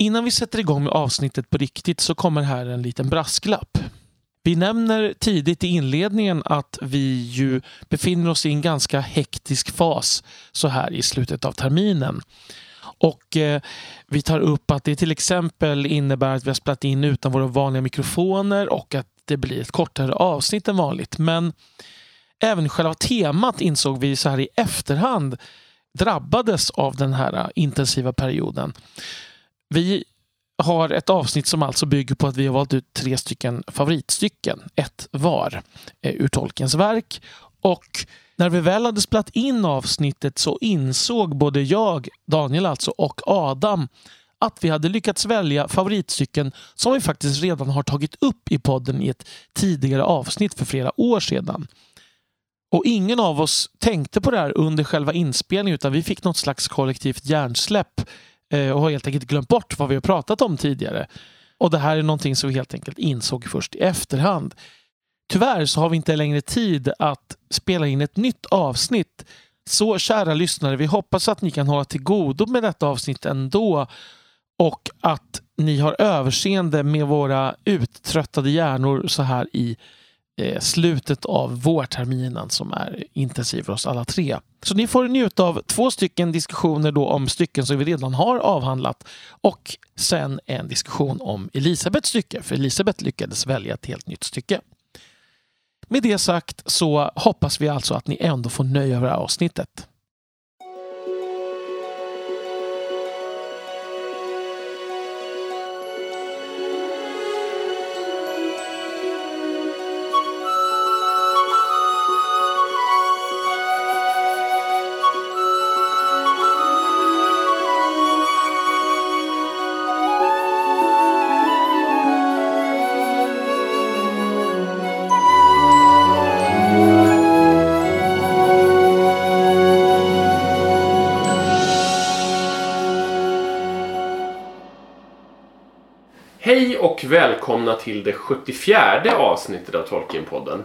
Innan vi sätter igång med avsnittet på riktigt så kommer här en liten brasklapp. Vi nämner tidigt i inledningen att vi ju befinner oss i en ganska hektisk fas så här i slutet av terminen. Och eh, vi tar upp att det till exempel innebär att vi har spelat in utan våra vanliga mikrofoner och att det blir ett kortare avsnitt än vanligt. Men även själva temat insåg vi så här i efterhand drabbades av den här eh, intensiva perioden. Vi har ett avsnitt som alltså bygger på att vi har valt ut tre stycken favoritstycken, ett var, eh, ur Tolkiens verk. Och när vi väl hade spelat in avsnittet så insåg både jag, Daniel alltså, och Adam att vi hade lyckats välja favoritstycken som vi faktiskt redan har tagit upp i podden i ett tidigare avsnitt för flera år sedan. Och ingen av oss tänkte på det här under själva inspelningen utan vi fick något slags kollektivt hjärnsläpp Eh, och har helt enkelt glömt bort vad vi har pratat om tidigare. Och det här är någonting som vi helt enkelt insåg först i efterhand. Tyvärr så har vi inte längre tid att spela in ett nytt avsnitt. Så kära lyssnare, vi hoppas att ni kan hålla till godo med detta avsnitt ändå och att ni har överseende med våra uttröttade hjärnor så här i Eh, slutet av vårterminen som är intensiv för oss alla tre. Så ni får njuta av två stycken diskussioner då om stycken som vi redan har avhandlat och sen en diskussion om Elisabeths stycke, för Elisabeth lyckades välja ett helt nytt stycke. Med det sagt så hoppas vi alltså att ni ändå får nöja över det här avsnittet. Välkomna till det 74 avsnittet av Tolkienpodden.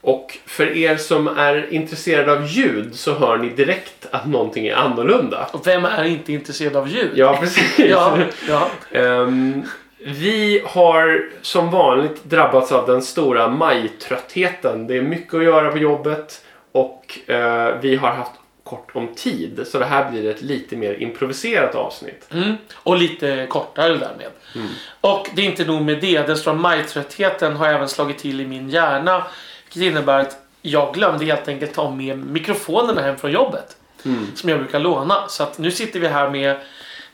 Och för er som är intresserade av ljud så hör ni direkt att någonting är annorlunda. Och vem är inte intresserad av ljud? Ja, precis. ja, ja. Ehm, vi har som vanligt drabbats av den stora majtröttheten. Det är mycket att göra på jobbet och eh, vi har haft kort om tid. Så det här blir ett lite mer improviserat avsnitt. Mm. Och lite kortare därmed. Och det är inte nog med det. Den stora majtröttheten har även slagit till i min hjärna. Vilket innebär att jag glömde helt enkelt ta med mikrofonerna hem från jobbet. Som jag brukar låna. Så att nu sitter vi här med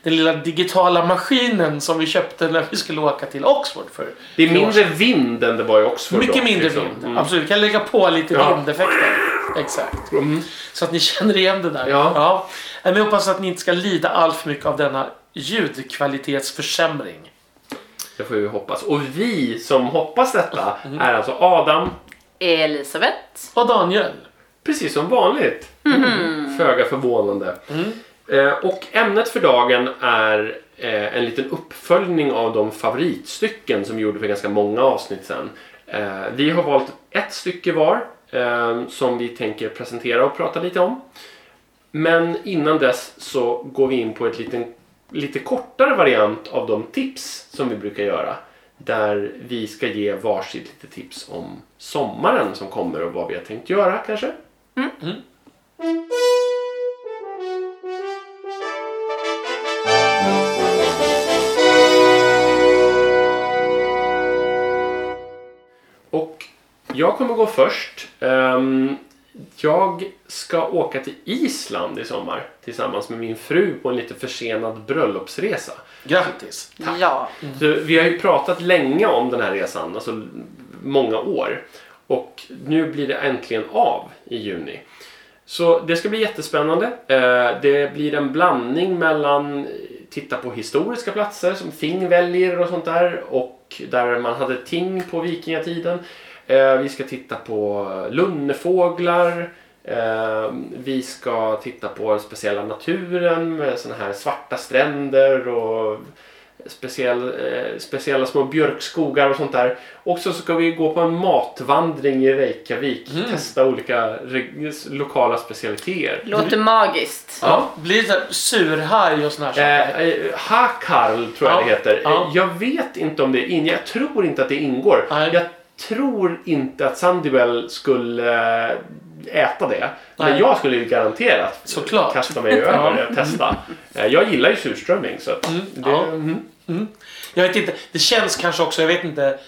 den lilla digitala maskinen som vi köpte när vi skulle åka till Oxford för Det är mindre vind än det var i Oxford. Mycket dock, mindre liksom. vind. Mm. Absolut, vi kan lägga på lite Ja. vindeffekter. Exakt. Mm. Så att ni känner igen det där. Ja. Men jag hoppas att ni inte ska lida allt för mycket av denna ljudkvalitetsförsämring. Det får vi hoppas. Och vi som hoppas detta Mm. är alltså Adam, Elisabeth. Och Daniel. precis som vanligt. Föga förvånande. Mm. Eh, och ämnet för dagen är eh, en liten uppföljning av de favoritstycken som vi gjorde för ganska många avsnitt sedan. Eh, vi har valt ett stycke var som vi tänker presentera och prata lite om. Men innan dess så går vi in på ett liten, lite kortare variant av de tips som vi brukar göra. Där vi ska ge varsitt lite tips om sommaren som kommer och vad vi har tänkt göra kanske. Och jag kommer gå först. Ehm, jag ska åka till Island i sommar tillsammans med min fru på en lite försenad bröllopsresa. Grattis. Ja. Så vi har ju pratat länge om den här resan, alltså många år. Och nu blir det äntligen av i juni. Så det ska bli jättespännande. Eh, Det blir en blandning mellan titta på historiska platser som Ting väljer och sånt där och där man hade ting på vikingatiden. Eh, Vi ska titta på lunnefåglar. Eh, Vi ska titta på den speciella naturen med såna här svarta stränder och speciell, eh, speciella små björkskogar och sånt där. Och så ska vi gå på en matvandring i Reykjavik. Mm. Testa olika lokala specialiteter. Låter magiskt. Ja. Blir det surhaj och såna här saker? Eh, eh, Hakarl tror jag Ja, det heter. ja. Eh, Jag vet inte om det in. Jag tror inte att det ingår. Nej. Jag tror inte att Sandibel skulle eh, äta det. Men Nej. jag skulle ju garanterat Såklart. kasta mig över det och testa. Eh, Jag gillar ju surströmming så att Mm, det, ja. mm. Jag vet inte, det känns kanske också, jag vet inte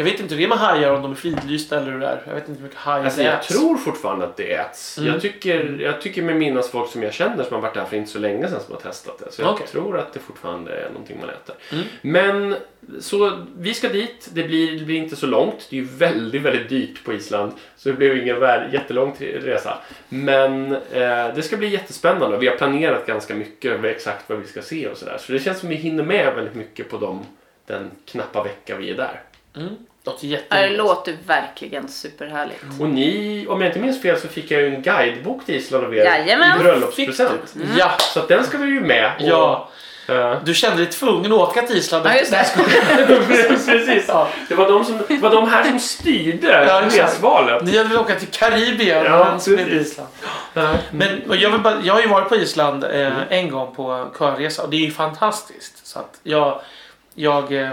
Jag vet inte hur det är med hajar, om de är fridlysta eller hur det är. Jag vet inte hur mycket hajar Alltså det jag äts. tror fortfarande att det äts. Mm. Jag, tycker, jag tycker med minnas folk som jag känner som har varit där för inte så länge sedan som har testat det. Så jag Okej. tror att det fortfarande är någonting man äter. Mm. Men så vi ska dit. Det blir, det blir inte så långt. Det är ju väldigt, väldigt dyrt på Island. Så det blir ju ingen jättelång resa. Men eh, det ska bli jättespännande. Vi har planerat ganska mycket över exakt vad vi ska se och sådär. Så det känns som vi hinner med väldigt mycket på dem, den knappa vecka vi är där. Mm. Låter Det låter verkligen superhärligt. Och ni, om jag inte minns fel så fick jag ju en guidebok till Island av er Jajamän. i bröllopspresent. Du? Ja, Så att den ska vi ju med. Och, ja. eh, Du kände dig tvungen att åka till Island. Ja, just det. Precis. Ja. Det var de, som, det var de här som styrde Ja, resvalet. Ni hade velat åka till Karibien Ja, men det precis. Island. Ja. Men jag, vill bara, jag har ju varit på Island eh, en gång på körresa och det är ju fantastiskt. Så att jag, jag eh,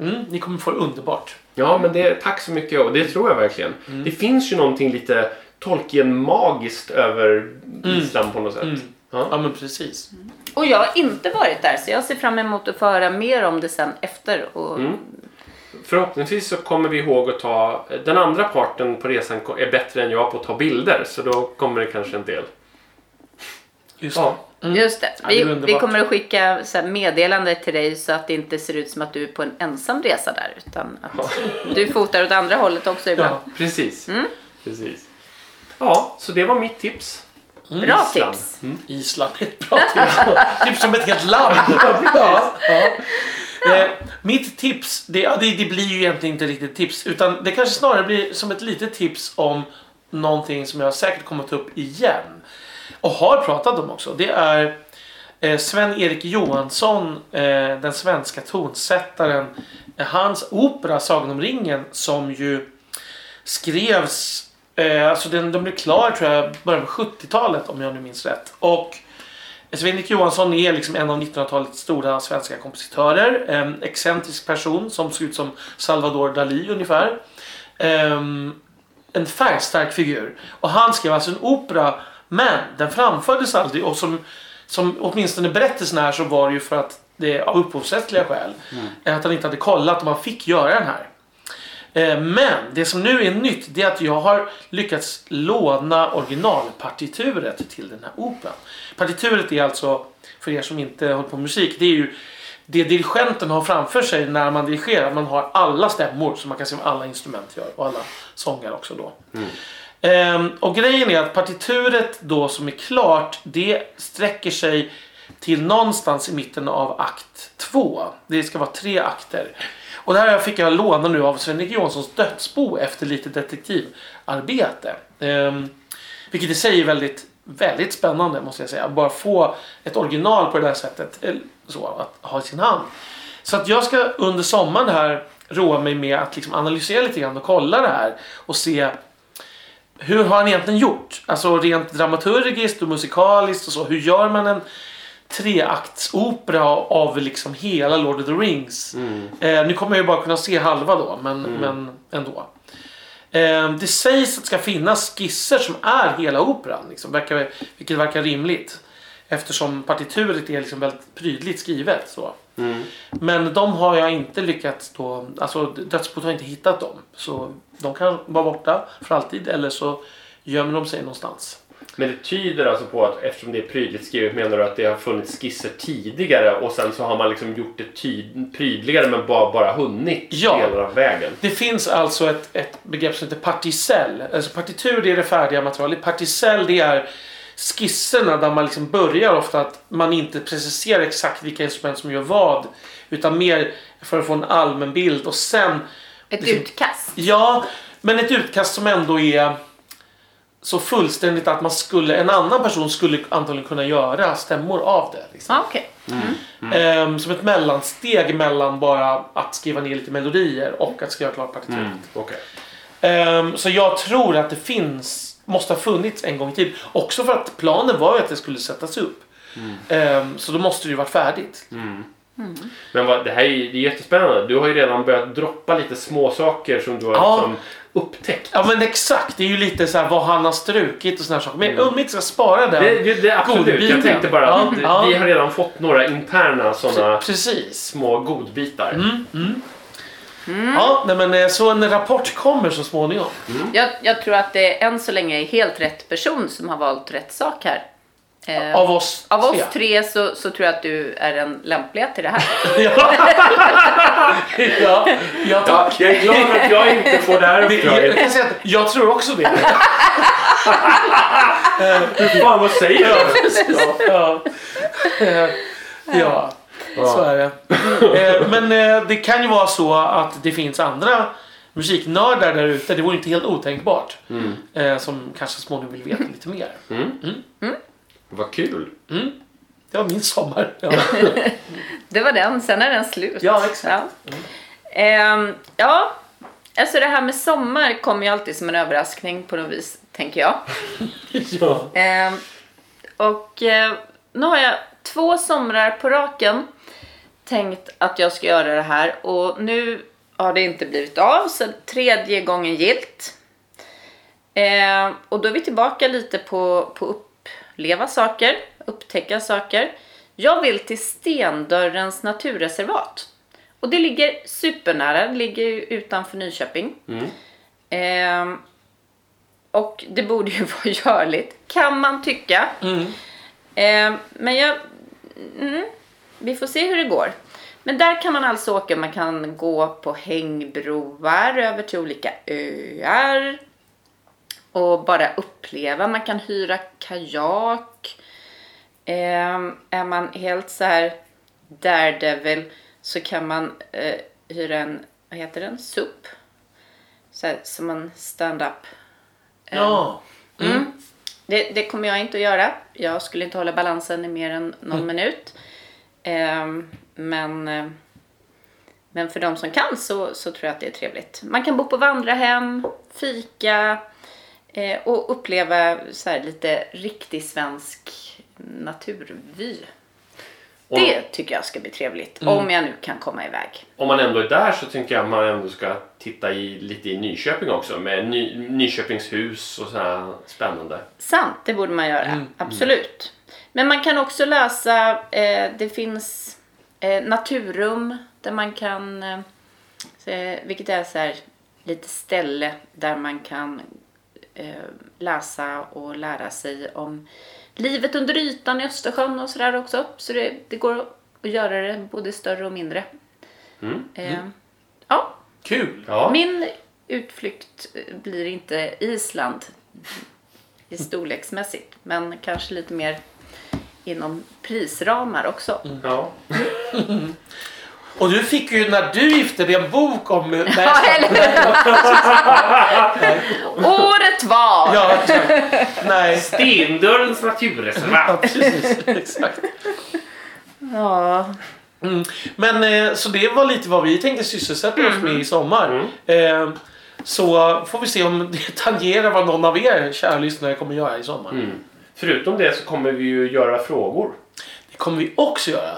mm, ni kommer få det underbart. Ja, men det, tack så mycket och det tror jag verkligen. Mm. Det finns ju någonting lite Tolkien-magiskt över Mm. Island på något sätt. Mm. Ja. Ja men precis. Och jag har inte varit där så jag ser fram emot att få höra mer om det sen efter. Och Mm. Förhoppningsvis så kommer vi ihåg att ta... Den andra parten på resan är bättre än jag på att ta bilder, så då kommer det kanske en del. Just Ja. Mm. Just det. Ja, det Vi, vi kommer att skicka så här meddelande till dig så att det inte ser ut som att du är på en ensam resa där. Utan att du fotar åt andra hållet också ibland. Ja. Precis. Mm. Precis. Ja, så det var mitt tips. Bra Island. tips. Mm. Island är ett bra tips. tips som ett helt land. ja, ja. Eh, mitt tips, det, ja, det, det blir ju egentligen inte riktigt tips. Utan det kanske snarare blir som ett litet tips om någonting som jag säkert kommer ta upp igen. Och har pratat om också. Det är eh, Sven-Erik Johansson, eh, den svenska tonsättaren. Hans opera Sagan om ringen som ju skrevs eh, alltså den, den blev klar tror jag början på 70-talet om jag nu minns rätt. Och Sven-Erik Johansson är liksom en av 1900-talets stora svenska kompositörer. En excentrisk person som ser ut som Salvador Dalí ungefär. Ehm, en färgstark figur. Och han skrev alltså en opera men den framfördes aldrig och som, som åtminstone berättelsen här så var det ju för att det av upphovsrättsliga skäl. Att han inte hade kollat om han fick göra den här. Eh, Men det som nu är nytt det är att jag har lyckats låna originalpartituret till den här operan. Partituret är alltså, för er som inte håller på med musik, det är ju det dirigenten har framför sig när man dirigerar. Man har alla stämmor så man kan se vad alla instrument gör och alla sånger också då. Ehm, och grejen är att partituret då som är klart det sträcker sig till någonstans i mitten av akt två. Det ska vara tre akter. Och det här fick jag låna nu av Sven-Erik Jonssons dödsbo efter lite detektivarbete. Ehm, vilket i sig är väldigt, väldigt spännande måste jag säga. Bara få ett original på det där sättet. Eh, så, att ha i sin hand. Så att jag ska under sommaren här roa mig med att liksom analysera lite grann och kolla det här. Och se hur har han egentligen gjort? Alltså rent dramaturgiskt och musikaliskt och så. Hur gör man en treaktsopera av liksom hela Lord of the Rings? Mm. Eh, nu kommer jag ju bara kunna se halva då, men, men ändå. Eh, det sägs att det ska finnas skisser som är hela operan, liksom, verkar, vilket verkar rimligt. Eftersom partituret är liksom väldigt prydligt skrivet. Så. Mm. Men de har jag inte lyckats då, alltså dödsboet har inte hittat dem. Så de kan vara borta för alltid eller så gömmer de sig någonstans. Men det tyder alltså på att eftersom det är prydligt skrivet menar du att det har funnits skisser tidigare och sen så har man liksom gjort det tyd- prydligare men bara, bara hunnit Ja. delar av vägen. Det finns alltså ett, ett begrepp som heter particell. Alltså partitur det är det färdiga materialet. Particell det är skisserna där man liksom börjar ofta att man inte preciserar exakt vilka instrument som gör vad. Utan mer för att få en allmän bild och sen Ett Liksom- utkast. Ja, men ett utkast som ändå är så fullständigt att man skulle, en annan person skulle antagligen kunna göra stämmor av det. Liksom. Ja, okej. Ehm, som ett mellansteg mellan bara att skriva ner lite melodier och att skriva klart partituret. Mm. Okej. Ehm, så jag tror att det finns, måste ha funnits en gång i tiden. Också för att planen var ju att det skulle sättas upp. Ehm, så då måste det ju varit färdigt. Men vad, det här är, det är jättespännande. Du har ju redan börjat droppa lite små saker som du har Ja. liksom upptäckt. Ja men exakt, det är ju lite så här vad han har strukit och här saker. Men jag undviker ska spara den Det, det, det, absolut. godbiten. Jag tänkte bara Ja, att ja. vi har redan fått några interna sådana Precis. små godbitar. Mm. Ja, nej, men eh, så en rapport kommer så småningom. Jag, jag tror att det än så länge är helt rätt person som har valt rätt sak här. Eh, Av oss av oss tre. så, så tror jag att du är den lämpliga till det här. ja. ja, ja, Ja, tack. jag är glad att jag inte får det här jag, uppdraget. jag tror också det. Hur fan, vad säger Ja, precis. Ja. Eh, ja, så är det. Eh, Men eh, det kan ju vara så att det finns andra musiknördar där ute. Det vore inte helt otänkbart. Mm. Eh, Som kanske småningom vill veta lite mer. Vad kul. Mm. Det var min sommar. Ja, Det var den, sen är den slut. ja exakt. Ja. Ehm, ja, alltså det här med sommar kommer ju alltid som en överraskning på något vis, tänker jag. Ja. Ehm, och eh, nu har jag två somrar på raken tänkt att jag ska göra det här och nu har det inte blivit av så tredje gången gilt. Ehm, och då är vi tillbaka lite på, på uppleva saker, upptäcka saker. Jag vill till Stendörrens naturreservat. Och det ligger supernära, det ligger ju utanför Nyköping. Mm. Ehm, och det borde ju vara görligt, kan man tycka. Mm. Ehm, men jag... Mm, vi får se hur det går. Men där kan man alltså åka, man kan gå på hängbroar över till olika öar. Och bara uppleva, man kan hyra kajak. Ehm, är man helt så här daredevil så kan man eh, hyra en, vad heter den, SUP. Så här, som en stand-up. Ja. Mm. Det, det kommer jag inte att göra. Jag skulle inte hålla balansen i mer än någon minut. Ehm, men, eh, men för de som kan så, så tror jag att det är trevligt. Man kan bo på vandrarhem, fika eh, och uppleva så här lite riktig svensk naturvy. Och Det tycker jag ska bli trevligt. Om jag nu kan komma iväg. om man ändå är där så tycker jag man ändå ska titta i, lite i Nyköping också med Ny, Nyköpingshus och sådär spännande. Sant, det borde man göra. Absolut. Men man kan också läsa, eh, det finns eh, naturrum där man kan, eh, vilket är så här, lite ställe där man kan läsa och lära sig om livet under ytan i Östersjön och sådär också. Så det, det går att göra det både större och mindre. Mm. Eh, Ja, Kul. Ja. min utflykt eh, blir inte Island i storleksmässigt, men kanske lite mer inom prisramar också. Ja. Och du fick ju när du gifte dig en bok om... Nej, Ja, eller Året var! ja, exakt. Nej. Stendörrens naturreservat. Ja, precis. Exakt. Ja. Mm. Men eh, så det var lite vad vi tänkte sysselsätta oss med i sommar. Eh, så får vi se om det tangerar vad någon av er kära lyssnare kommer göra i sommar. Mm. Förutom det så kommer vi ju göra frågor. Det kommer vi också göra.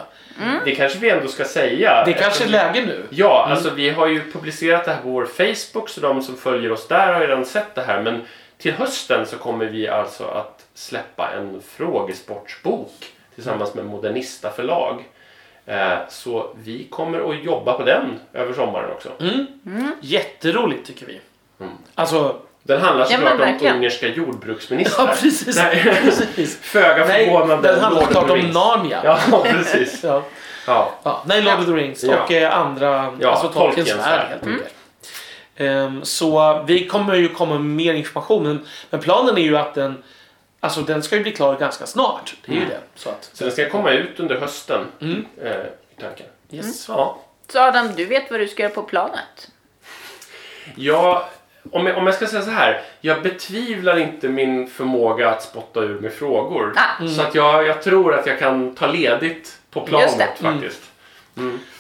Det kanske vi ändå ska säga. Det kanske är läge nu. Ja, alltså vi har ju publicerat det här på vår Facebook så de som följer oss där har ju redan sett det här. Men till hösten så kommer vi alltså att släppa en frågesportsbok tillsammans med Modernista förlag. Eh, Så vi kommer att jobba på den över sommaren också. Mm. Jätteroligt tycker vi. Mm. Alltså, Den handlar Ja, såklart om ungerska jordbruksministrar. ja precis. Nej. precis. Föga förvånande. den handlar Lord of klart the om. Narnia. Ja, precis. Ja. Ja. Ja, nej, Lord of the Rings Ja. och eh, andra, Ja, alltså Tolkiens värld helt enkelt. Ehm, så vi kommer ju komma med mer information. Men, men planen är ju att den, alltså den ska ju bli klar ganska snart. Det är ju det. Så att, Så den ska komma ut under hösten. Mm. Eh, i tanken. yes. Ja. Så Adam, du vet vad du ska göra på planet? Jag, om, jag, om jag ska säga så här. Jag betvivlar inte min förmåga att spotta ur med frågor. Ah. Så att jag, jag tror att jag kan ta ledigt på planet faktiskt.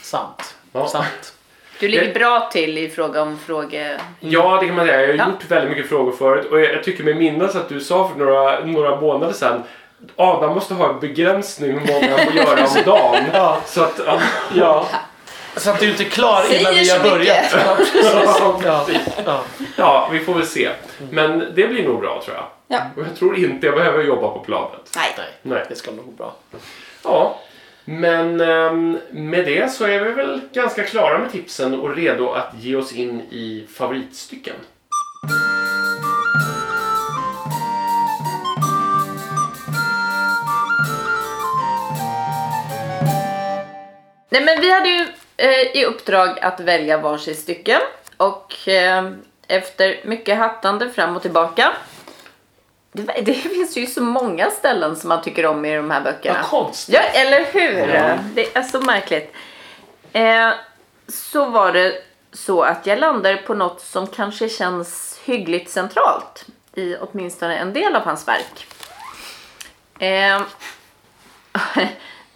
Sant. Ja. Sant. Du ligger Det- bra till i fråga om fråge... Ja, det kan man säga. Jag har Ja. gjort väldigt mycket frågor förut och jag, jag tycker mig minnas att du sa för några, några månader sedan Adam måste ha en begränsning hur många han får göra om dagen. Ja. Så att, ja. Ja. Så att du inte är klar Säger innan vi har börjat. Ja. Ja. Ja. vi får väl se. Men det blir nog bra tror jag. Ja. Och jag tror inte jag behöver jobba på planet. Nej. Nej, Nej. det ska nog gå bra. Ja, men ehm, med det så är vi väl ganska klara med tipsen och redo att ge oss in i favoritstycken. Nej men vi hade ju i uppdrag att välja varsitt stycke och eh, efter mycket hattande fram och tillbaka det, det finns ju så många ställen som man tycker om i de här böckerna. Vad konstigt. Ja, eller hur? Ja. Det är så märkligt. Eh, så var det så att jag landade på något som kanske känns hyggligt centralt i åtminstone en del av hans verk. Eh,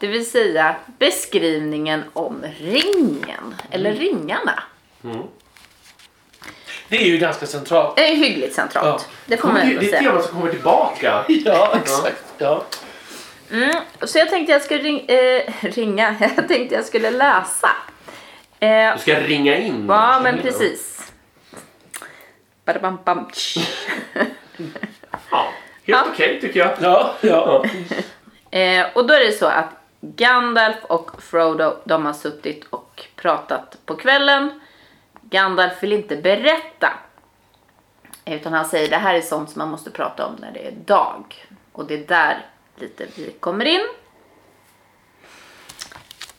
det vill säga beskrivningen om ringen, eller ringarna. Det är ju ganska centralt. Det är hyggligt centralt. Ja. Det får man Det, är ett tema som kommer tillbaka. Ja, exakt. Ja. Mm, så jag tänkte jag skulle ring, eh, ringa. Jag tänkte jag skulle läsa. Eh, Du ska ringa in. Ja, men precis. Badabam, bam. Ja, helt Ja. okej tycker jag. Ja, ja. eh, och då är det så att Gandalf och Frodo de har suttit och pratat på kvällen. Gandalf vill inte berätta. Utan han säger det här är sånt som man måste prata om när det är dag. Och det är där lite vi kommer in.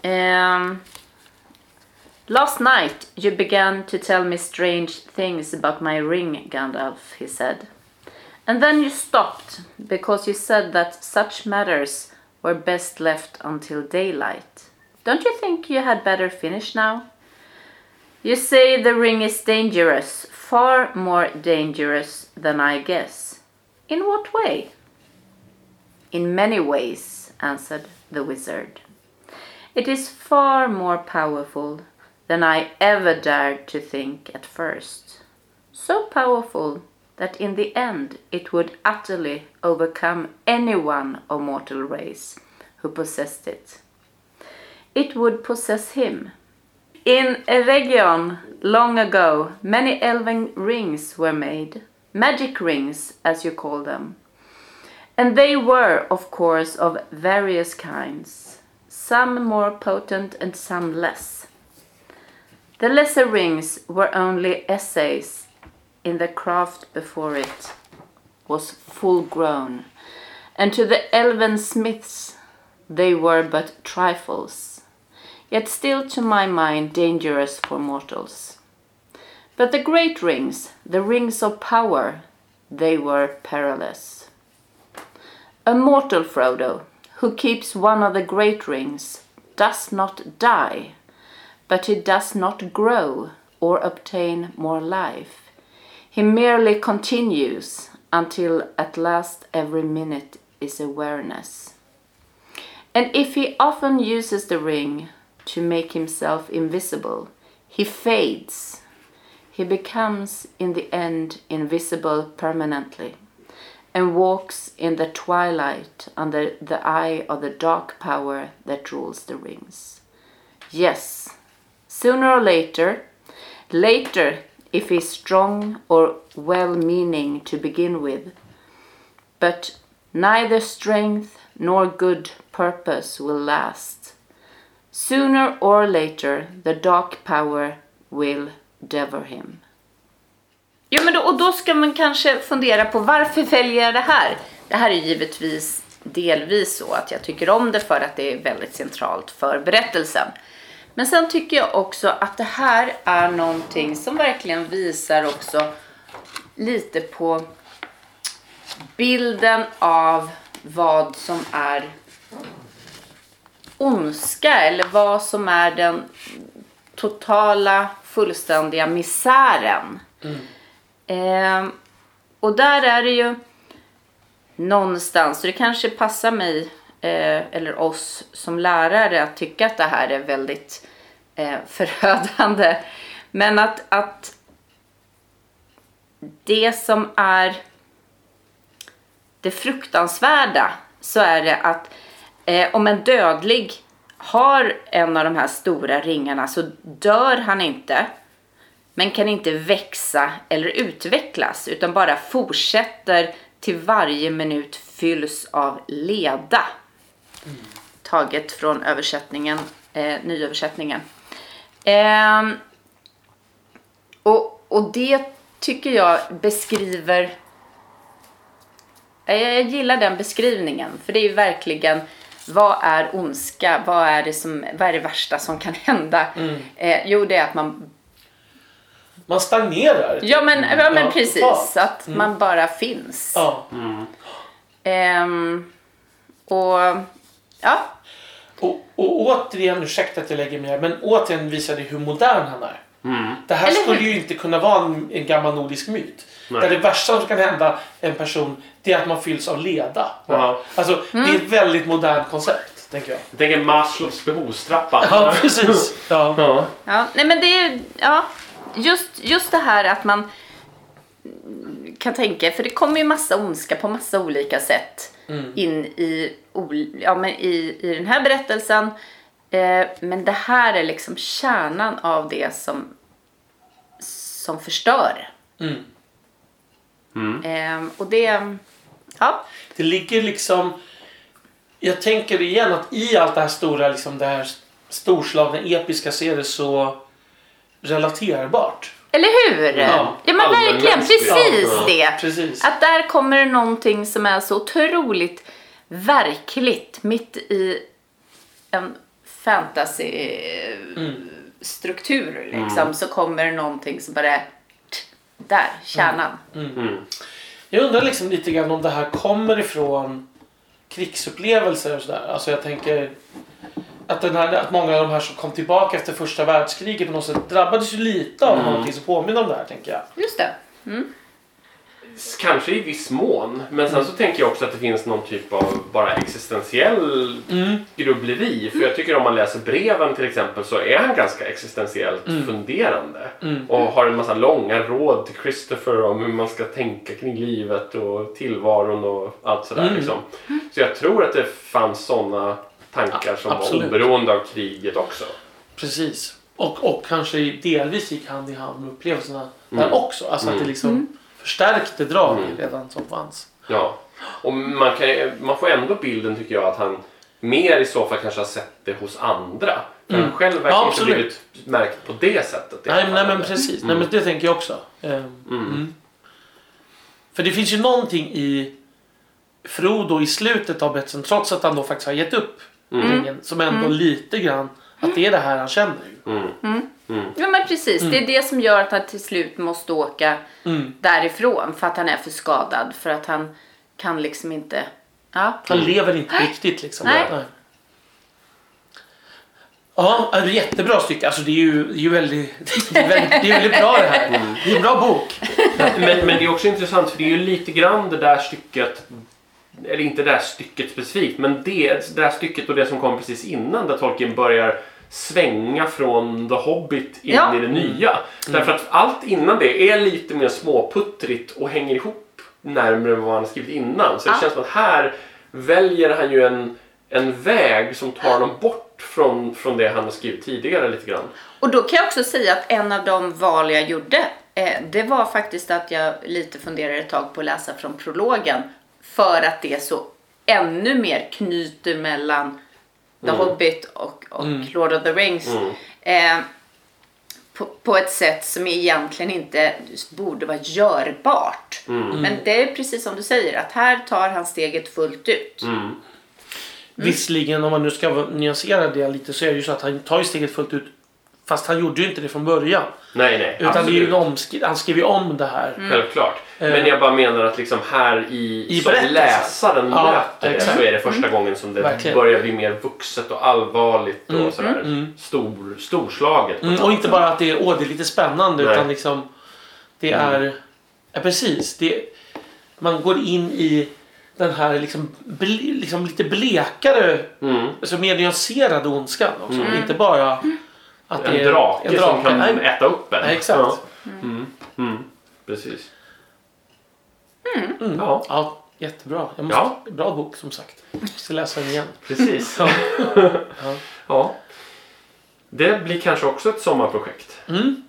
Ehm, Last night you began to tell me strange things about my ring, Gandalf, he said. And then you stopped because you said that such matters were best left until daylight. Don't you think you had better finish now? You say the ring is dangerous, far more dangerous than I guess. In what way? In many ways, answered the wizard. It is far more powerful than I ever dared to think at first. So powerful that in the end it would utterly overcome anyone of mortal race who possessed it. It would possess him. In Eregion, long ago, many elven rings were made, magic rings, as you call them. And they were, of course, of various kinds, some more potent and some less. The lesser rings were only essays in the craft before it was full grown, and to the elven smiths they were but trifles, yet still to my mind dangerous for mortals. But the great rings, the rings of power, they were perilous. A mortal Frodo, who keeps one of the great rings, does not die, but he does not grow or obtain more life. He merely continues until at last every minute is awareness. And if he often uses the ring to make himself invisible, he fades. He becomes in the end invisible permanently and walks in the twilight under the eye of the dark power that rules the rings. Yes, sooner or later, later if he's strong or well meaning to begin with, but neither strength nor good purpose will last. Sooner or later, the dark power will devour him. Jo, men då, och då ska man kanske fundera på varför väljer jag det här? Det här är givetvis delvis så att jag tycker om det för att det är väldigt centralt för berättelsen. Men sen tycker jag också att det här är någonting som verkligen visar också lite på bilden av vad som är ondska eller vad som är den totala fullständiga misären. Ehm, och där är det ju någonstans, och det kanske passar mig eh, Eh, eller oss som lärare att tycka att det här är väldigt eh, förödande. Men att, att det som är det fruktansvärda så är det att eh, om en dödlig har en av de här stora ringarna så dör han inte men kan inte växa eller utvecklas utan bara fortsätter till varje minut fylls av leda. Taget från översättningen, eh, nyöversättningen. Eh, och, och det tycker jag beskriver Eh, jag gillar den beskrivningen för det är ju verkligen vad är ondska? Vad är det, som, vad är det värsta som kan hända? Mm. Eh, jo, det är att man... Man stagnerar. Ja, men, ja, men Ja, precis. totalt. Att man bara finns. Ja. Ehm, och ja, Och, och återigen, ursäkta att jag lägger mig här, men återigen visar det hur modern han är. Mm. Det här Eller skulle hur? ju inte kunna vara en, en gammal nordisk myt. Nej. Där det värsta som kan hända en person, det är att man fylls av leda. Ja. Alltså, det är ett väldigt modernt koncept, tänker jag. Jag tänker Maslows behovstrappa. Ja, precis. Ja. Ja. ja, nej men det är ja, just, just det här att man kan tänka, för det kommer ju massa ondska på massa olika sätt in i, ja, men i, i den här berättelsen. Eh, men det här är liksom kärnan av det som, som förstör. Mm. Eh, och det, ja, Det ligger liksom... Jag tänker igen att i allt det här stora, liksom det här storslagna, episka så är det så relaterbart. Eller hur? Ja, ja men verkligen, precis Ja, det. Precis. Att där kommer det någonting som är så otroligt verkligt mitt i en fantasy-struktur. Liksom, Så kommer det någonting som bara är där, kärnan. Mm. Jag undrar liksom lite grann om det här kommer ifrån krigsupplevelser och sådär. Alltså jag tänker att, den här, att många av de här som kom tillbaka efter första världskriget på något sätt drabbades ju lite av någonting som påminner om det här tänker jag. Just det. Kanske i viss mån. Men sen så tänker jag också att det finns någon typ av bara existentiell grubbleri. För jag tycker om man läser breven till exempel så är han ganska existentiellt funderande. Och har en massa långa råd till Christopher om hur man ska tänka kring livet och tillvaron och allt sådär. Liksom. Så jag tror att det fanns sådana tankar som Absolut. var oberoende av kriget också. Precis. Och, och kanske delvis gick hand i hand med upplevelserna där också. Alltså att det liksom förstärkte drag redan som fanns. Ja, och man, kan, man får ändå bilden tycker jag att han mer i så fall kanske har sett det hos andra. För han själv verkar Ja, inte absolut. blivit märkt på det sättet. Nej, nej men precis. Nej, men det tänker jag också. Ehm, mm. För det finns ju någonting i Frodo i slutet av berättelsen, trots att han då faktiskt har gett upp ringen, som ändå lite grann att det är det här han känner. Ju. Mm. Ja men precis, det är det som gör att han till slut måste åka Mm. därifrån. För att han är för skadad. För att han kan liksom inte... Ja. Han lever inte riktigt liksom. Nej. Ja, det är ett jättebra stycke. Alltså det är ju, det är ju väldigt, det är väldigt, det är väldigt bra det här. Det är en bra bok. Men, men det är också intressant för det är ju lite grann det där stycket eller inte det där stycket specifikt, men det, det där stycket och det som kom precis innan där Tolkien börjar svänga från The Hobbit in Ja. i det nya. Därför att allt innan det är lite mer småputtrigt och hänger ihop närmare vad han har skrivit innan. Så det Ja. känns som att här väljer han ju en, en väg som tar honom bort från, från det han har skrivit tidigare lite grann. Och då kan jag också säga att en av de val jag gjorde, eh, det var faktiskt att jag lite funderade ett tag på att läsa från prologen. För att det så ännu mer knyter mellan The Hobbit och, och Lord of the Rings. Eh, på, på ett sätt som egentligen inte borde vara görbart. Men det är precis som du säger, att här tar han steget fullt ut. Visserligen om man nu ska nyansera det lite så är det ju så att han tar ju steget fullt ut. Fast han gjorde ju inte det från början. Nej, nej. Utan det är ju en omskri- han skrev ju om det här. Självklart. Men jag bara menar att liksom här i, I som läsaren Ja, möter det så är det första gången som det Verkligen. börjar bli mer vuxet och allvarligt och sådär stor, storslaget. Mm, och inte bara att det är, åh, det är lite spännande Nej. utan liksom det är, ja precis, det, man går in i den här liksom, ble, liksom lite blekare, Mm. alltså mer nyanserade ondskan också. Inte bara att det En är drake, en som kan Nej, äta upp en. Nej, exakt. Ja. Mm. Mm. Mm. Ja, Ja, jättebra. Jag måste, Ja. Bra bok som sagt. Jag ska läsa den igen. precis. Ja. Ja. Det blir kanske också ett sommarprojekt. Mm.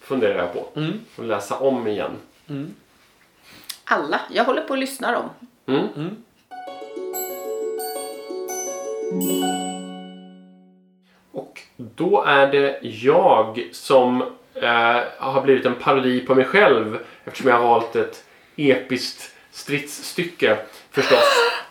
Funderar jag på. Mm. Att läsa om igen. Alla. Jag håller på och lyssnar om. Mm. Och då är det jag som eh, har blivit en parodi på mig själv eftersom jag har valt ett episkt stridsstycke förstås.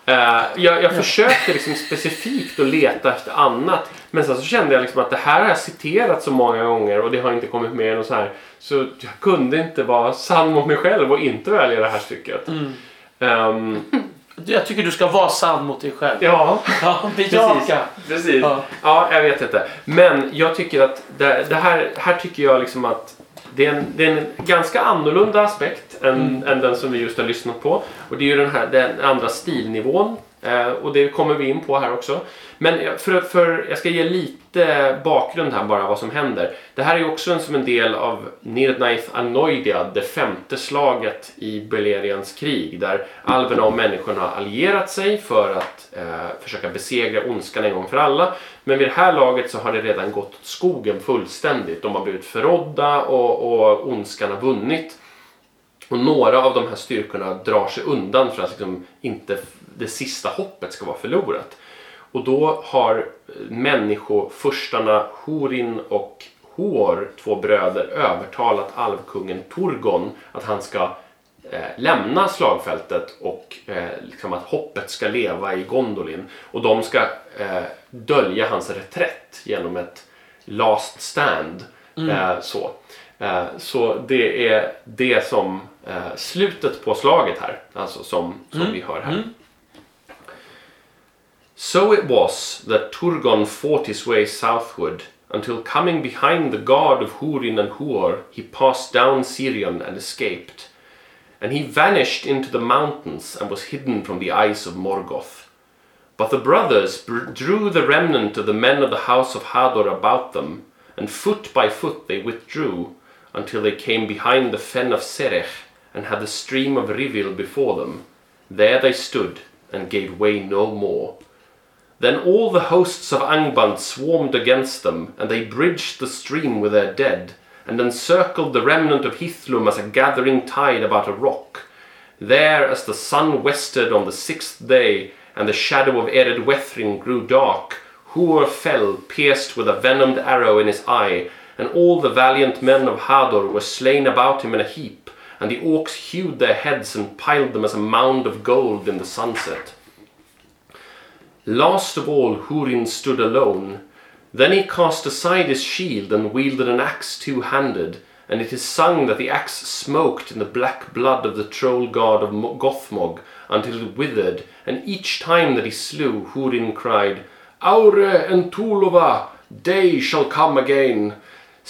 Eh, jag, jag försökte liksom specifikt att leta efter annat men sen så kände jag liksom att det här har jag citerat så många gånger och det har inte kommit med och så här. Så jag kunde inte vara sann mot mig själv och inte välja det här stycket. Ehm, Jag tycker du ska vara sann mot dig själv. ja, Ja, Precis. Precis. Ja. Ja. jag vet inte. Men jag tycker att det, det här, här tycker jag liksom att det är, en, det är en ganska annorlunda aspekt än, än den som vi just har lyssnat på. Och det är ju den här den andra stilnivån. Eh, och det kommer vi in på här också. Men jag- för, för, jag ska ge lite bakgrund här bara vad som händer. Det här är ju också en, som en del av Nirnaith Anoidia, det femte slaget i Belerians krig. Där alverna och människorna har allierat sig för att eh, försöka besegra ondskan en gång för alla. Men vid det här laget så har det redan gått åt skogen fullständigt. De har blivit förrådda och, och ondskan har vunnit. Och några av de här styrkorna drar sig undan för att liksom inte det sista hoppet ska vara förlorat. Och då har eh, människofurstarna Horin och Hor, två bröder, övertalat alvkungen Torgon att han ska eh, lämna slagfältet och eh, liksom att hoppet ska leva i Gondolin. Och de ska eh, dölja hans reträtt genom ett last stand. Eh, så. Eh, så det är det som eh, slutet på slaget här, alltså som, som vi hör här. So it was that Turgon fought his way southward until coming behind the guard of Hurin and Huor, he passed down Sirion and escaped. And he vanished into the mountains and was hidden from the eyes of Morgoth. But the brothers drew the remnant of the men of the house of Hador about them, and foot by foot they withdrew until they came behind the fen of Serech and had the stream of Rivil before them. There they stood and gave way no more. Then all the hosts of Angband swarmed against them, and they bridged the stream with their dead, and encircled the remnant of Hithlum as a gathering tide about a rock. There, as the sun westered on the sixth day, and the shadow of Ered Wethrin grew dark, Hur fell, pierced with a venomed arrow in his eye, and all the valiant men of Hador were slain about him in a heap, and the orcs hewed their heads and piled them as a mound of gold in the sunset. Last of all, Hurin stood alone. Then he cast aside his shield and wielded an axe two handed, and it is sung that the axe smoked in the black blood of the troll god of Gothmog until it withered, and each time that he slew, Hurin cried, Aure and Tulova, day shall come again.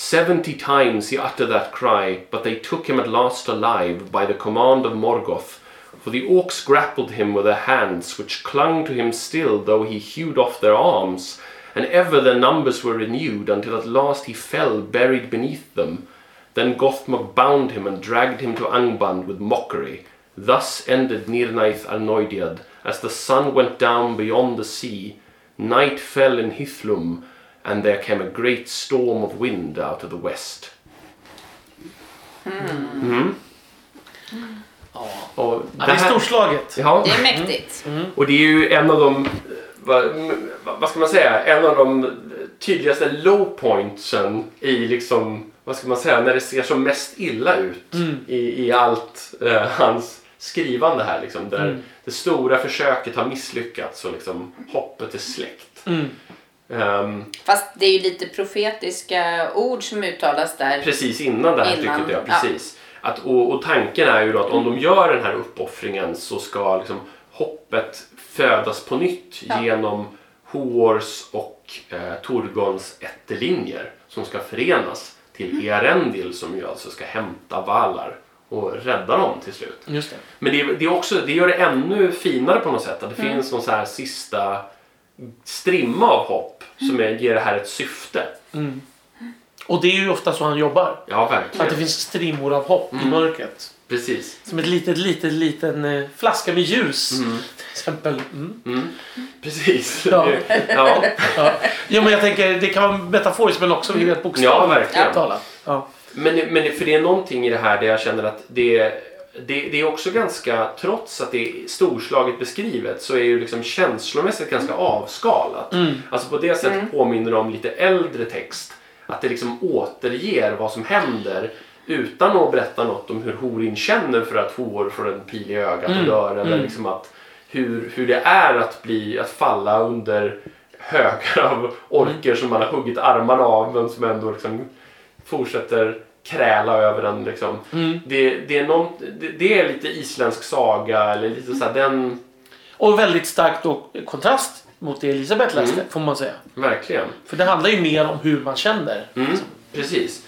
Seventy times he uttered that cry, but they took him at last alive by the command of Morgoth. For the orcs grappled him with their hands, which clung to him still, though he hewed off their arms, and ever their numbers were renewed, until at last he fell buried beneath them. Then Gothmog bound him and dragged him to Angband with mockery. Thus ended Nirnaith Arnoidiad, as the sun went down beyond the sea. Night fell in Hithlum, and there came a great storm of wind out of the west. Mm. Ja. Och Ja, det är storslaget. Ja, Det är mäktigt. och det är ju en av de, vad, vad ska man säga, en av de tydligaste low pointsen i liksom, vad ska man säga, när det ser som mest illa ut i, i allt eh, hans skrivande här liksom. Där det stora försöket har misslyckats och liksom hoppet är släckt. Mm. Ehm, Fast det är ju lite profetiska ord som uttalas där. precis innan det här Innan, stycket, ja ja. precis. Att, och, och tanken är ju då att om de gör den här uppoffringen så ska liksom hoppet födas på nytt Ja. genom Hoors och eh, Torgons ättelinjer som ska förenas till Earendil som ju alltså ska hämta Valar och räddar dem till slut. Just det. Men det, det, är också, det gör det ännu finare på något sätt. Att det finns någon så här sista strimma av hopp som är, ger det här ett syfte. Och det är ju ofta så han jobbar. Ja, Att det verkligen. finns strimmor av hopp i mörkret. Precis. Som ett litet, litet, liten eh, flaska med ljus. Till exempel. Mm. Precis. Ja. ja. Ja. Jo, men jag tänker det kan vara metaforiskt men också helt Ja, bokstavligt verkligen. talat. Ja. Men, men för det är någonting i det här där jag känner att det, det, det är också ganska, trots att det är storslaget beskrivet så är ju liksom känslomässigt ganska avskalat. Alltså på det sättet påminner det om lite äldre text. Att det liksom återger vad som händer utan att berätta något om hur Horin känner för att hor får en pil i ögat och dör. Eller liksom att hur, hur det är att, bli, att falla under högar av orker som man har huggit armarna av men som ändå liksom fortsätter kräla över den. Liksom. Det, det, är någon, det, det är lite isländsk saga eller lite så här, den, Och väldigt starkt då, kontrast mot det Elisabeth läste Mm. får man säga. verkligen. För det handlar ju mer om hur man känner. Mm, precis.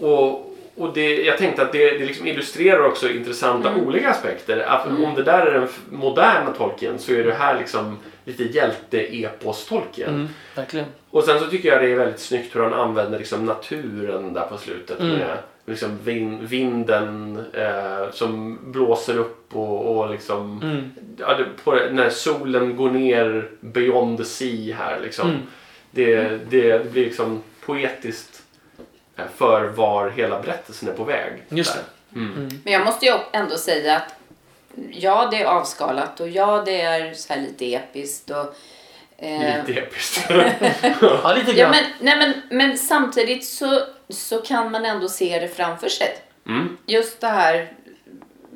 Och, och det, jag tänkte att det, det liksom illustrerar också intressanta olika aspekter. Att Om det där är den moderna tolken så är det här liksom lite hjälte-epos-tolken. Mm, verkligen. Och sen så tycker jag det är väldigt snyggt hur han använder liksom naturen där på slutet. Med liksom vin, vinden eh, som blåser upp och, och liksom ja, det, på, när solen går ner beyond the sea här liksom. Det, det, det blir liksom poetiskt för var hela berättelsen är på väg. Just där. det. Men jag måste ju ändå säga att ja, det är avskalat och ja, det är så här lite episkt. Och, eh, Lite episkt. Ja, lite ja, grann. men, nej, men, men samtidigt så, så kan man ändå se det framför sig. Mm. Just det här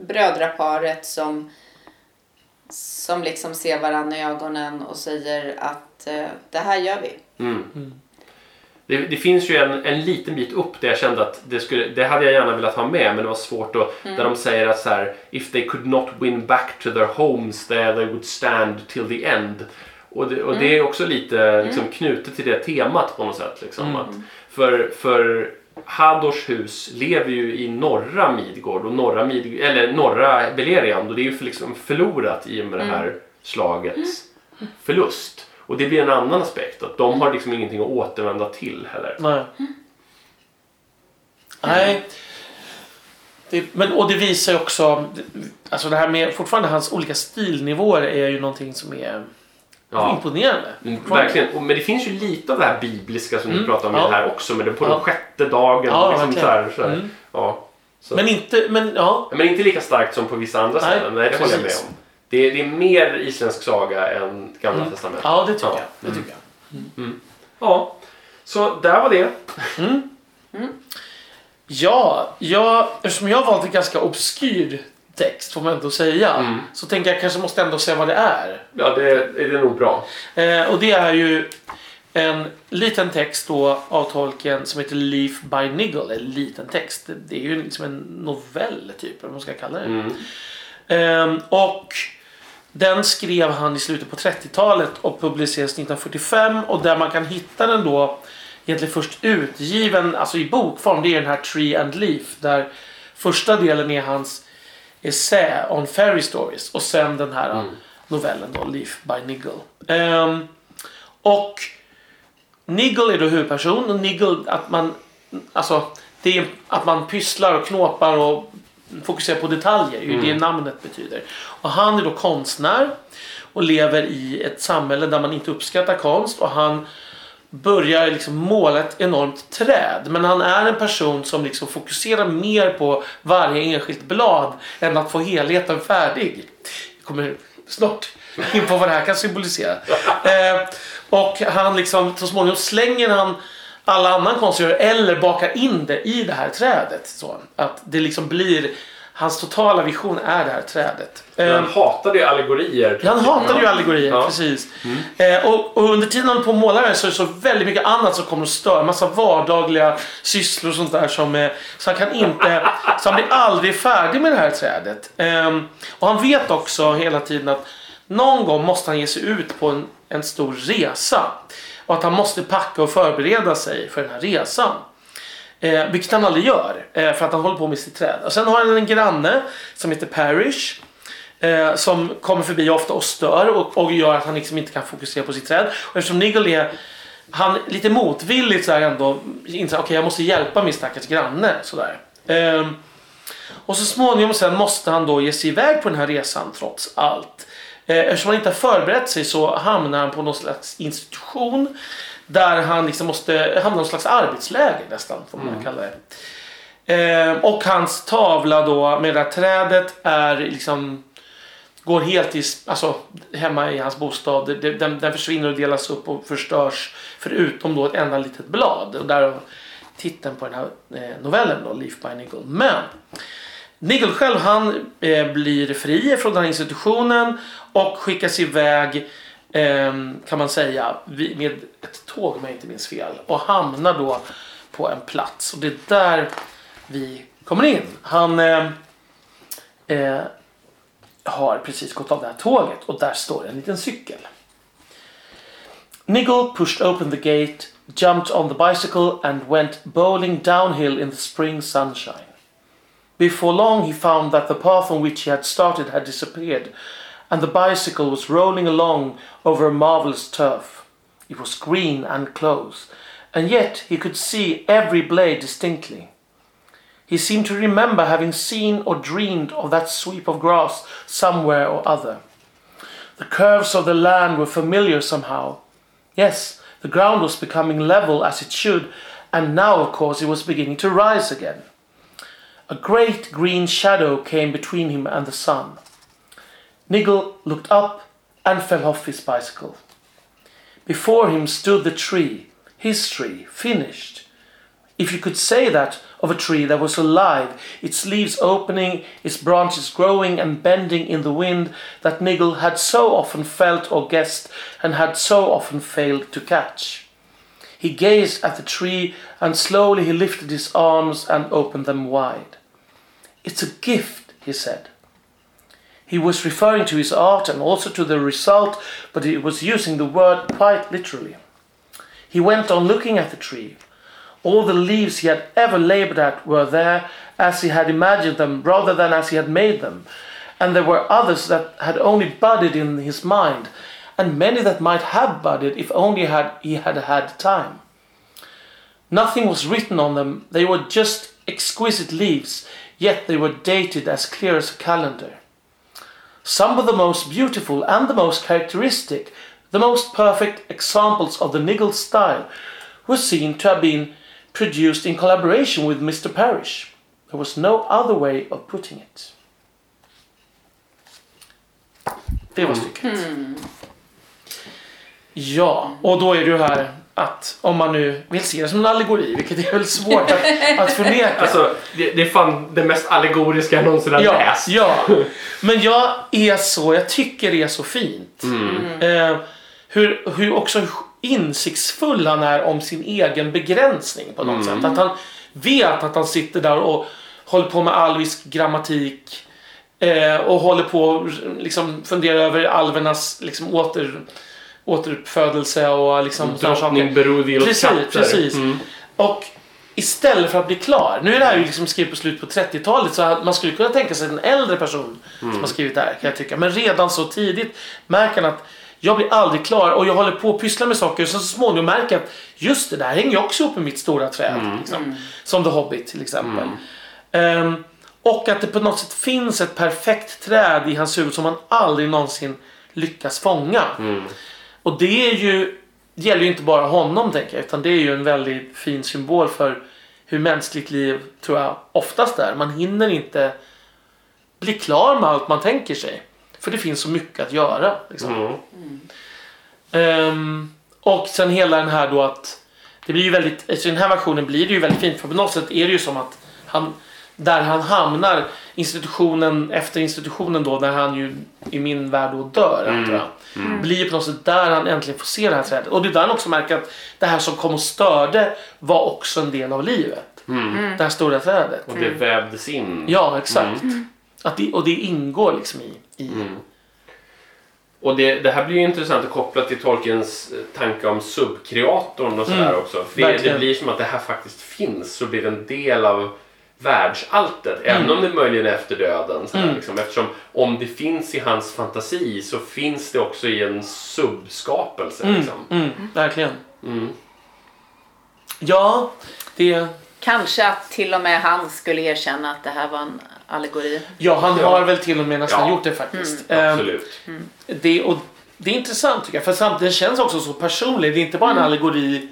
brödraparet som, som liksom ser varandra i ögonen och säger att eh, det här gör vi. Det, det finns ju en, en liten bit upp där jag kände att det, skulle, det hade jag gärna velat ha med men det var svårt att, där de säger att så här, if they could not win back to their homes there they would stand till the end. Och det, och det är också lite liksom, knutet till det temat på något sätt. Liksom, att för, för Hadors hus lever ju i norra Midgård och norra, Mid, eller norra Beleriand och det är ju för, liksom förlorat i och med det här slagets förlust. Och det blir en annan aspekt, att de har liksom ingenting att återvända till heller. Nej. Nej. Det, men, och det visar ju också, alltså det här med fortfarande hans olika stilnivåer är ju någonting som är Ja. imponerande. Mm, Verkligen. Och, men det finns ju lite av det här bibliska som du pratar om Ja. det här också. Men det på Ja. den sjätte dagen. Ja, liksom så här, så här. Mm. Ja. Så. Men inte, men ja. men inte lika starkt som på vissa andra Nej, ställen. Nej, det håller jag med om. Det är, det är mer isländsk saga än Gamla testamentet. Ja, det tycker Ja. jag. Det tycker jag. Ja. Så där var det. Ja, jag, eftersom jag har valt en ganska obskyr text får man ändå säga. Mm. Så tänker jag kanske måste ändå säga vad det är. Ja, det är, det nog bra. Eh, och det är ju en liten text då av tolken som heter Leaf by Niggle. Eller liten text. Det- Det är ju liksom en novell typ, eller vad man ska kalla det. Mm. Ehm, och den skrev han i slutet på 30-talet och publicerades 1945. Och där man kan hitta den då egentligen först utgiven, alltså i bokform, det är den här Tree and Leaf. Där första delen är hans essä on fairy stories och sen den här novellen då, Leaf by Niggle. Ehm, och Niggle är då huvudperson och Niggle att man alltså det är att man pysslar och knåpar och fokuserar på detaljer. Det är ju det namnet betyder. Och han är då konstnär och lever i ett samhälle där man inte uppskattar konst och han börjar liksom måla ett enormt träd. Men han är en person som liksom fokuserar mer på varje enskilt blad än att få helheten färdig. Jag kommer snart in på vad det här kan symbolisera. Eh, och han liksom, så småningom slänger han alla annan konst gör eller bakar in det i det här trädet. Så att det liksom blir, hans totala vision är det här trädet. Men Eh, han hatade ju allegorier. han hatade ju allegorier, Ja. precis. Eh, och, och under tiden han på att måla det här så är det så väldigt mycket annat som kommer att störa. Massa vardagliga sysslor och sånt där som eh, Så han kan inte... Så han blir aldrig färdig med det här trädet. Ehm, och han vet också hela tiden att någon gång måste han ge sig ut på en, en stor resa. Och att han måste packa och förbereda sig för den här resan. Eh, vilket han aldrig gör. Eh, för att han håller på med sitt träd. Och sen har han en granne som heter Parrish. Eh, som kommer förbi ofta och stör och, och gör att han liksom inte kan fokusera på sitt träd. Och eftersom Nigel är han lite motvilligt så här ändå inser okej jag måste hjälpa min stackars granne. Sådär. Eh, och så småningom sen måste han då ge sig iväg på den här resan trots allt. Eh, eftersom han inte har förberett sig så hamnar han på någon slags institution. Där han liksom måste hamna i någon slags arbetsläger nästan får man kalla det. Eh, och hans tavla då med det här trädet är liksom går helt i, alltså hemma i hans bostad. Det- Den, den försvinner och delas upp och förstörs. Förutom då ett enda litet blad. Och där titeln på den här eh, novellen då, Leaf by Nigel. Men Nigel själv han eh, blir fri från den här institutionen och skickas iväg eh, kan man säga med ett tåg om jag inte minns fel. Och hamnar då på en plats. Och det är där vi kommer in. Han eh, eh, har precis gått av det här tåget och där står en liten cykel. Nigel pushed open the gate, jumped on the bicycle and went bowling downhill in the spring sunshine. Before long he found that the path on which he had started had disappeared and the bicycle was rolling along over a marvellous turf. It was green and close, and yet he could see every blade distinctly. He seemed to remember having seen or dreamed of that sweep of grass somewhere or other. The curves of the land were familiar somehow. Yes, the ground was becoming level as it should, and now, of course, it was beginning to rise again. A great green shadow came between him and the sun. Nigel looked up and fell off his bicycle. Before him stood the tree, his tree, finished. If you could say that of a tree that was alive, its leaves opening, its branches growing and bending in the wind that Nigel had so often felt or guessed and had so often failed to catch. He gazed at the tree and slowly he lifted his arms and opened them wide. It's a gift, he said. He was referring to his art and also to the result, but he was using the word quite literally. He went on looking at the tree. All the leaves he had ever labored at were there as he had imagined them rather than as he had made them. And there were others that had only budded in his mind, and many that might have budded if only had, he had had time. Nothing was written on them, they were just exquisite leaves, yet they were dated as clear as a calendar. Some of the most beautiful and the most characteristic, the most perfect examples of the Nigel style, were seen to have been produced in collaboration with Mr. Parrish. There was no other way of putting it. Det var stycket. Hmm. Ja, och då är ju här att om man nu vill se det som en allegori, vilket är väl svårt att, att förneka. Alltså, det, det är fan det mest allegoriska jag någonsin har Ja, läst. ja. Men jag är så, jag tycker det är så fint. Eh, hur, hur också insiktsfull han är om sin egen begränsning på något sätt. Att han vet att han sitter där och håller på med alvisk grammatik. Eh, och håller på och liksom fundera över alvernas liksom, åter, återuppfödelse och liksom. Drottning Berudil och Precis, katter. precis. Mm. Och istället för att bli klar. Nu är det här ju liksom skrivet på slutet på 30-talet så att man skulle kunna tänka sig en äldre person som har skrivit det här kan jag tycka. Men redan så tidigt märker han att jag blir aldrig klar och jag håller på att pyssla med saker och så, småningom märker jag att just det där hänger ju också upp med mitt stora träd. Liksom. Som The Hobbit till exempel. Ehm, och att det på något sätt finns ett perfekt träd i hans huvud som han aldrig någonsin lyckas fånga. Och det är ju det gäller ju inte bara honom tänker jag, utan det är ju en väldigt fin symbol för hur mänskligt liv tror jag oftast är. Man hinner inte bli klar med allt man tänker sig. För det finns så mycket att göra. Liksom. Mm. Ehm, och sen hela den här då att det blir ju väldigt, alltså i den här versionen blir det ju väldigt fint för på något sätt är det ju som att han där han hamnar institutionen efter institutionen då när han ju i min värld då dör antar jag. Blir på något sätt där han äntligen får se det här trädet. Och det är där han också märker att det här som kom och störde var också en del av livet. Det här stora trädet. Och det vävdes in. Ja, exakt. Att det, och det ingår liksom i... i Mm. Och det, det här blir ju intressant att koppla till Tolkiens eh, tanke om subkreatorn och sådär Mm, också. För det, blir som att det här faktiskt finns så blir det en del av världsalltet. Även Mm. om det möjligen är efter döden. Sådär, Mm. liksom. Eftersom om det finns i hans fantasi så finns det också i en subskapelse. Mm, Liksom. mm, verkligen. Mm. Ja, det... Kanske att till och med han skulle erkänna att det här var en allegori. Ja, han Ja. har väl till och med nästan Ja. gjort det faktiskt. Ehm, Absolut. det, och det är intressant tycker jag, för samtidigt känns också så personligt. Det är inte bara en allegori.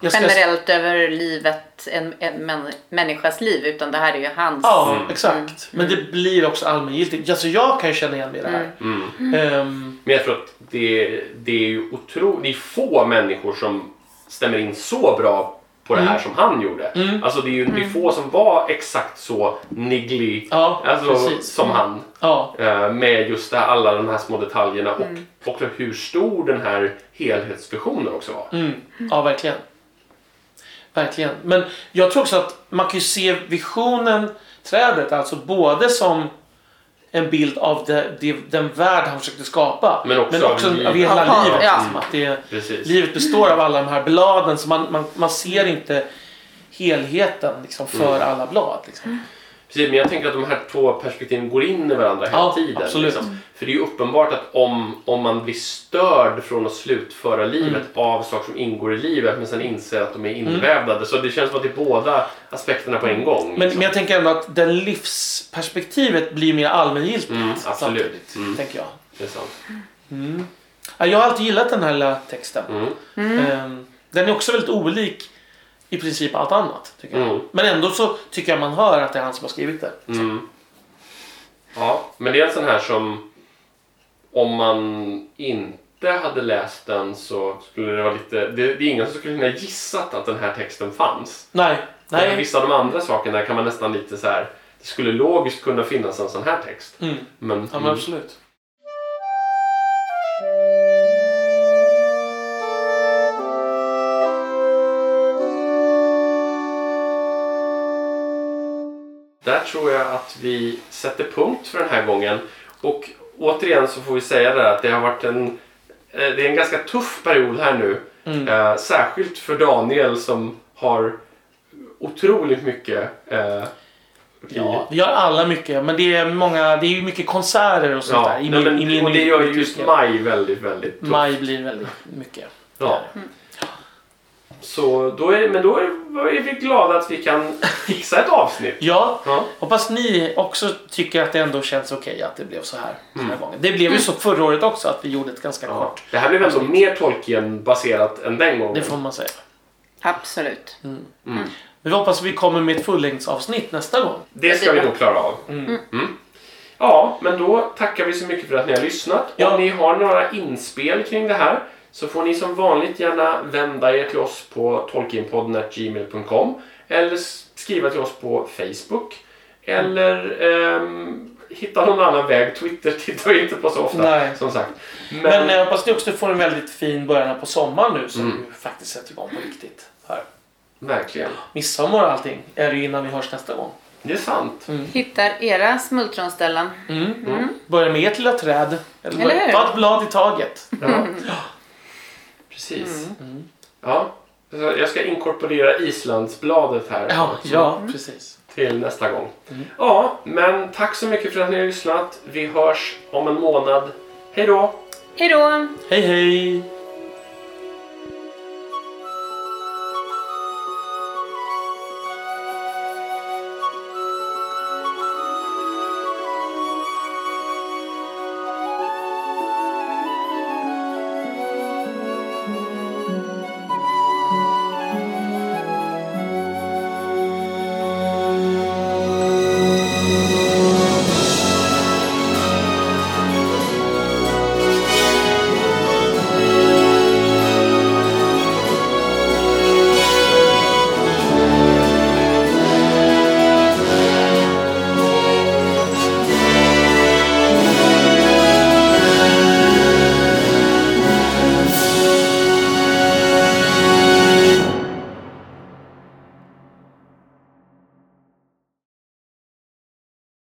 Jag ska- Generellt över livet, en, en män, människas liv, utan det här är ju hans. Ja, Mm. exakt. Men det blir också allmängiltigt. Alltså jag kan ju känna igen mig i det här. Mm. Ehm, Men jag tror att det, det är ju otroligt, det är få människor som stämmer in så bra på det här som han gjorde. Mm. Alltså det är ju det är få som var exakt så niggly ja, alltså, precis. som han. Ja, Eh, med just det alla de här små detaljerna och Mm. också hur stor den här helhetsvisionen också var. mm, ja, verkligen. Verkligen. Men jag tror också att man kan ju se visionen, trädet, alltså både som en bild av det, det, den värld han försökte skapa. Men också av livet. av hela Ja, livet. ja. Liksom, att det, Precis. livet består av alla de här bladen så man, man, man ser inte helheten liksom, för Mm. alla blad. Liksom. Precis, men jag tänker att de här två perspektiven går in i varandra hela Ja, tiden. absolut. Liksom. För det är ju uppenbart att om, om man blir störd från att slutföra livet Mm. av saker som ingår i livet men sen inser att de är invävda. Så det känns som att det är båda aspekterna på en gång. Men, liksom. men jag tänker ändå att det livsperspektivet blir mer allmängiltigt. Mm, absolut. Mm. Tänker jag. Det är sant. Mm. Ja, jag har alltid gillat den här lilla texten. Mm. Ehm, Den är också väldigt olik i princip allt annat. Tycker jag. Mm. Men ändå så tycker jag man hör att det är han som har skrivit det. Mm. Ja, men det är en sån här som om man inte hade läst den så skulle det vara lite... Det, det är ingen som skulle kunna gissat att den här texten fanns. Nej, Nej. nej. Vissa av de andra sakerna kan man nästan lite så här... Det skulle logiskt kunna finnas en sån här text. Mm. Men, Ja, men mm, absolut. Tror jag att vi sätter punkt för den här gången. Och återigen så får vi säga det att det har varit en... eh, Det är en ganska tuff period här nu. Mm. Eh, särskilt för Daniel som har otroligt mycket eh, i- Ja, vi har alla mycket, men det är många, det är ju mycket konserter och sånt Ja, där. I nej, min, men, i min och det gör ju just maj väldigt, väldigt tufft. Maj blir väldigt mycket. Ja. Så då är, men då är, vi glada att vi kan fixa ett avsnitt. Ja, Ja. hoppas ni också tycker att det ändå känns okej att det blev så här Mm. här gången. Det blev ju så förra året också att vi gjorde ett ganska Ja. kort. Det här blev ändå mer Tolkien-baserat än den gången. Det får man säga. Absolut. Mm. Men vi hoppas att vi kommer med ett fullängdsavsnitt nästa gång. Det ska vi nog klara av. Mm. Mm. Ja, men då tackar vi så mycket för att ni har lyssnat. Ja. Om ni har några inspel kring det här så får ni som vanligt gärna vända er till oss på tolkienpodden.gmail.com eller skriva till oss på Facebook. Eller ehm, hitta någon annan väg. Twitter tittar vi inte på så ofta, Nej. som sagt. Men, Men jag hoppas ni också får en väldigt fin början på sommaren nu som Mm. ju faktiskt sätter igång på riktigt. Här. verkligen. Midsommar och allting är det innan vi hörs nästa gång. Det är sant. Hittar era smultronställen. Mm. Mm. Börja med ert lilla träd. Eller, Eller hur? ta ett blad i taget. Ja. Precis. Mm. Ja. Så Jag ska inkorporera Islandsbladet här. Ja, ja precis. till nästa gång. Mm. Ja, men tack så mycket för att ni har lyssnat. Vi hörs om en månad. Hej då! Hej då! Hej hej!